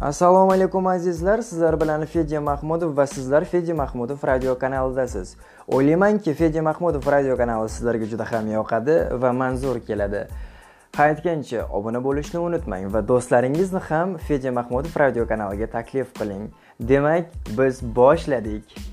assalomu alaykum azizlar. Sizlar bilan fedya mahmudov va sizlar fedya mahmudov radio kanalidasiz. O'ylaymanki fedya mahmudov radio kanali sizlarga juda ham yoqadi va manzur keladi. Ha aytgancha obuna bo'lishni unutmang va do'stlaringizni ham fedya mahmudov radio kanaliga taklif qiling. Demak biz boshladik.